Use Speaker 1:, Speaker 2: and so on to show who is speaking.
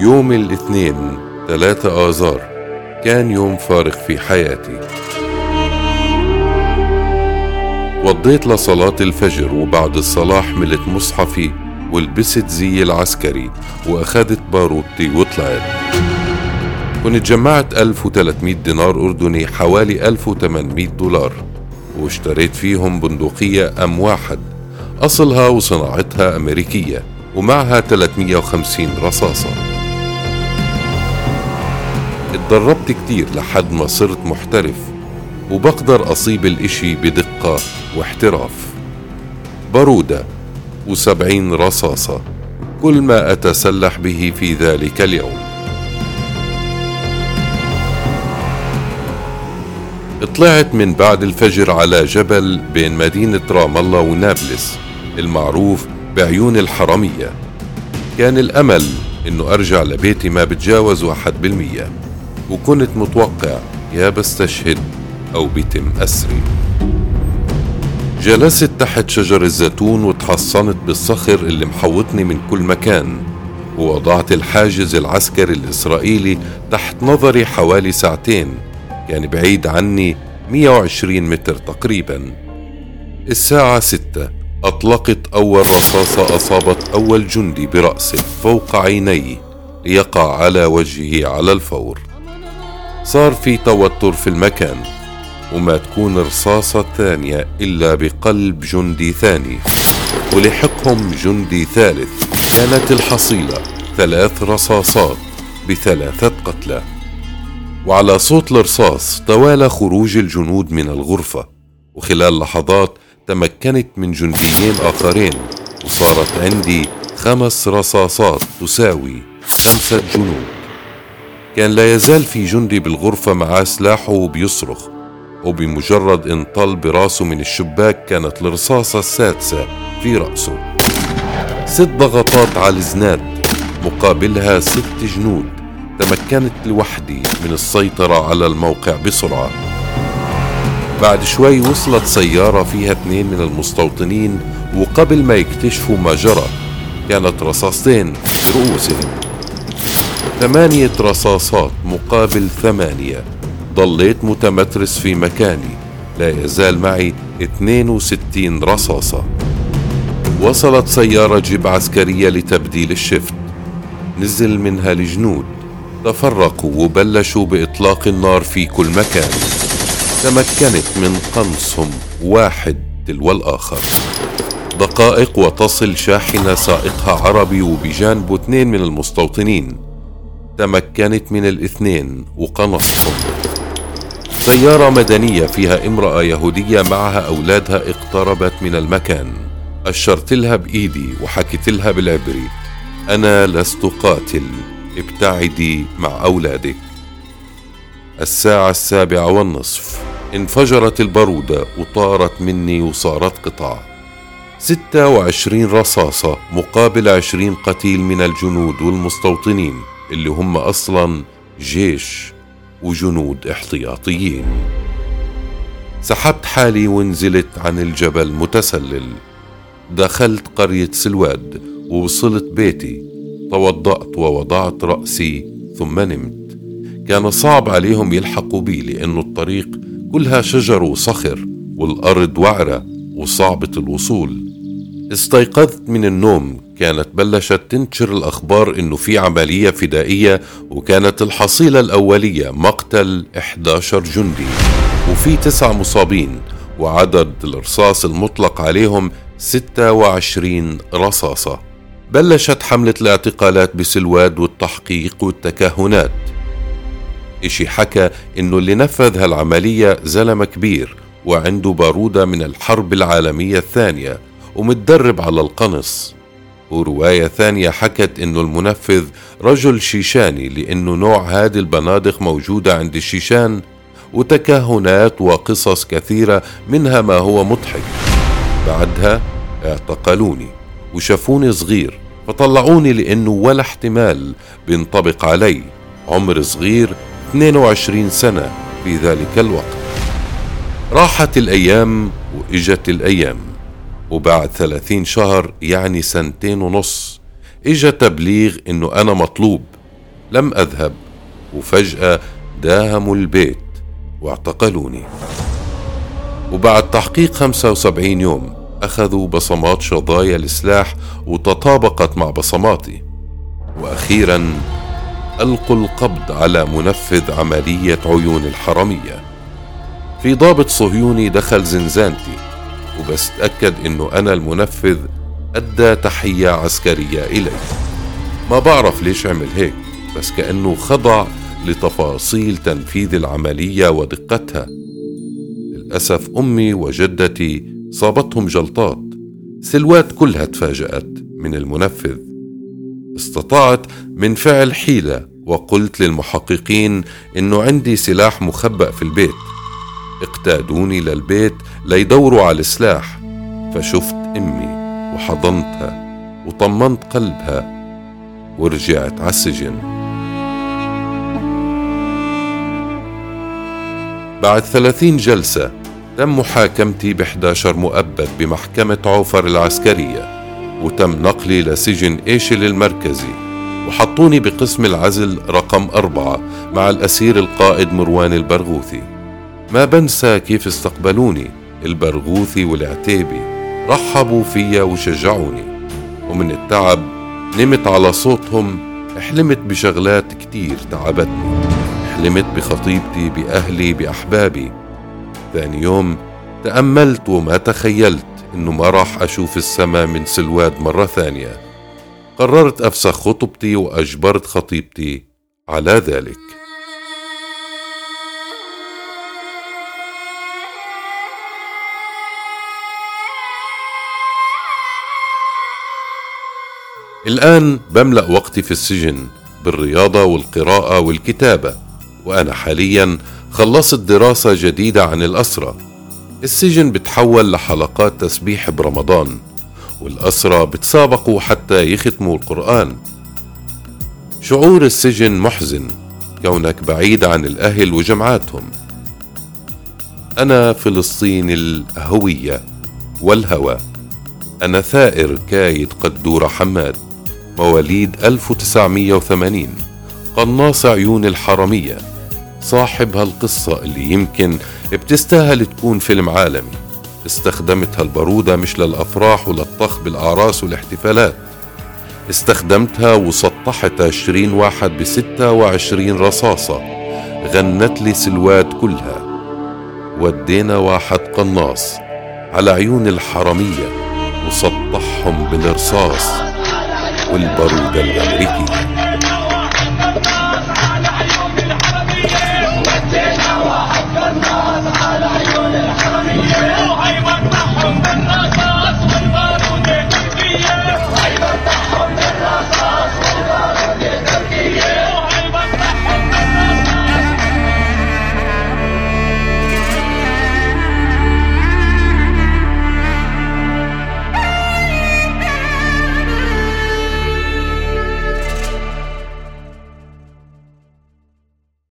Speaker 1: يوم الاثنين ثلاثة آذار كان يوم فارق في حياتي. وضيت لصلاة الفجر وبعد الصلاة حملت مصحفي ولبست زي العسكري وأخذت باروتي وطلعت. كنت جمعت 1300 دينار أردني حوالي 1800 دولار واشتريت فيهم بندقية أم واحد. أصلها وصناعتها أمريكية ومعها 350 رصاصة. كتير لحد ما صرت محترف وبقدر أصيب الإشي بدقة واحتراف. بارودة وسبعين رصاصة كل ما أتسلح به في ذلك اليوم. طلعت من بعد الفجر على جبل بين مدينة رام الله ونابلس المعروف بعيون الحرمية كان الأمل إنه أرجع لبيتي ما بتجاوز واحد بالمية. وكنت متوقع يا بستشهد أو بيتم أسري. جلست تحت شجر الزيتون وتحصنت بالصخر اللي محوطني من كل مكان ووضعت الحاجز العسكري الإسرائيلي تحت نظري حوالي ساعتين كان بعيد عني 120 متر تقريبا. الساعة ستة أطلقت أول رصاصة أصابت أول جندي برأسه فوق عينيه ليقع على وجهه على الفور. صار في توتر في المكان وما تكون رصاصة ثانية إلا بقلب جندي ثاني. ولحقهم جندي ثالث. كانت الحصيلة ثلاث رصاصات بثلاثة قتلى. وعلى صوت الرصاص توالى خروج الجنود من الغرفة. وخلال لحظات تمكنت من جنديين آخرين. وصارت عندي خمس رصاصات تساوي خمسة جنود. كان لا يزال في جندي بالغرفة معاه سلاحه وبيصرخ وبمجرد إن طل براسه من الشباك كانت الرصاصة السادسة في رأسه. ست ضغطات على الزناد مقابلها ست جنود تمكنت لوحدي من السيطرة على الموقع بسرعة. بعد شوي وصلت سيارة فيها اثنين من المستوطنين وقبل ما يكتشفوا ما جرى كانت رصاصتين في رؤوسهم. ثمانية رصاصات مقابل ثمانية. ضليت متمترس في مكاني. لا يزال معي 62 رصاصة. وصلت سيارة جيب عسكرية لتبديل الشفت. نزل منها الجنود تفرقوا وبلشوا بإطلاق النار في كل مكان. تمكنت من قنصهم واحد تلو الآخر. دقائق وتصل شاحنة سائقها عربي وبجانبه اثنين من المستوطنين. تمكنت من الاثنين وقنصهم. سيارة مدنية فيها امرأة يهودية معها أولادها اقتربت من المكان. أشرت لها بإيدي وحكيت لها بالعبري. أنا لست قاتل ابتعدي مع أولادك. الساعة السابعة والنصف. انفجرت البارودة وطارت مني وصارت قطع ستة وعشرين رصاصة مقابل عشرين قتيل من الجنود والمستوطنين. اللي هم أصلا جيش وجنود احتياطيين. سحبت حالي ونزلت عن الجبل متسلل. دخلت قرية سلواد ووصلت بيتي. توضأت ووضعت رأسي ثم نمت. كان صعب عليهم يلحقوا بي لأنه الطريق كلها شجر وصخر والأرض وعرة وصعبة الوصول. استيقظت من النوم. كانت بلشت تنشر الأخبار إنه في عملية فدائية وكانت الحصيلة الأولية مقتل 11 جندي. وفي تسع مصابين وعدد الرصاص المطلق عليهم 26 رصاصة. بلشت حملة الاعتقالات بسلواد والتحقيق والتكهنات. إشي حكى إنه اللي نفذ هالعملية زلمة كبير وعنده بارودة من الحرب العالمية الثانية. ومتدرب على القنص. ورواية ثانية حكت إنه المنفذ رجل شيشاني لأنه نوع هذه البنادق موجودة عند الشيشان وتكهنات وقصص كثيرة منها ما هو مضحك. بعدها اعتقلوني وشافوني صغير فطلعوني لأنه ولا احتمال بينطبق علي. عمر صغير 22 سنة في ذلك الوقت. راحت الأيام وإجت الأيام. وبعد ثلاثين شهر يعني سنتين ونص إجا تبليغ إنه أنا مطلوب. لم أذهب وفجأة داهموا البيت واعتقلوني. وبعد تحقيق 75 يوم أخذوا بصمات شظايا السلاح وتطابقت مع بصماتي. وأخيرا ألقوا القبض على منفذ عملية عيون الحرمية في ضابط صهيوني دخل زنزانتي. وبس تأكد إنه أنا المنفذ أدى تحية عسكرية إلي. ما بعرف ليش عمل هيك بس كأنه خضع لتفاصيل تنفيذ العملية ودقتها. للأسف أمي وجدتي صابتهم جلطات. سلوات كلها تفاجأت من المنفذ. استطعت من فعل حيلة وقلت للمحققين إنه عندي سلاح مخبأ في البيت. اقتادوني للبيت ليدوروا على السلاح فشفت أمي وحضنتها وطمنت قلبها ورجعت على السجن. بعد ثلاثين جلسة تم محاكمتي ب 11 مؤبد بمحكمة عوفر العسكرية وتم نقلي لسجن إيشل المركزي. وحطوني بقسم العزل رقم أربعة مع الأسير القائد مروان البرغوثي. ما بنسى كيف استقبلوني البرغوثي والعتيبي رحبوا فيا وشجعوني. ومن التعب نمت على صوتهم حلمت بشغلات كتير تعبتني. حلمت بخطيبتي بأهلي بأحبابي. ثاني يوم تأملت وما تخيلت إنه ما راح أشوف السما من سلواد مرة ثانية. قررت أفسخ خطبتي وأجبرت خطيبتي على ذلك. الآن بملأ وقتي في السجن بالرياضة والقراءة والكتابة وأنا حاليا خلصت دراسة جديدة عن الأسرة. السجن بتحول لحلقات تسبيح برمضان والأسرة بتسابقوا حتى يختموا القرآن. شعور السجن محزن كونك بعيد عن الأهل وجمعاتهم. أنا فلسطين الهوية والهوى. أنا ثائر كايد قدورة حماد. مواليد 1980 قناص عيون الحرمية صاحب هالقصة اللي يمكن بتستاهل تكون فيلم عالمي. استخدمت هالبرودة مش للأفراح وللطخ بالأعراس والاحتفالات. استخدمتها وسطحت عشرين واحد بستة وعشرين رصاصة. غنت لي سلوات كلها. ودينا واحد قناص على عيون الحرمية وسطحهم بالرصاص. والبارودة الأمريكية.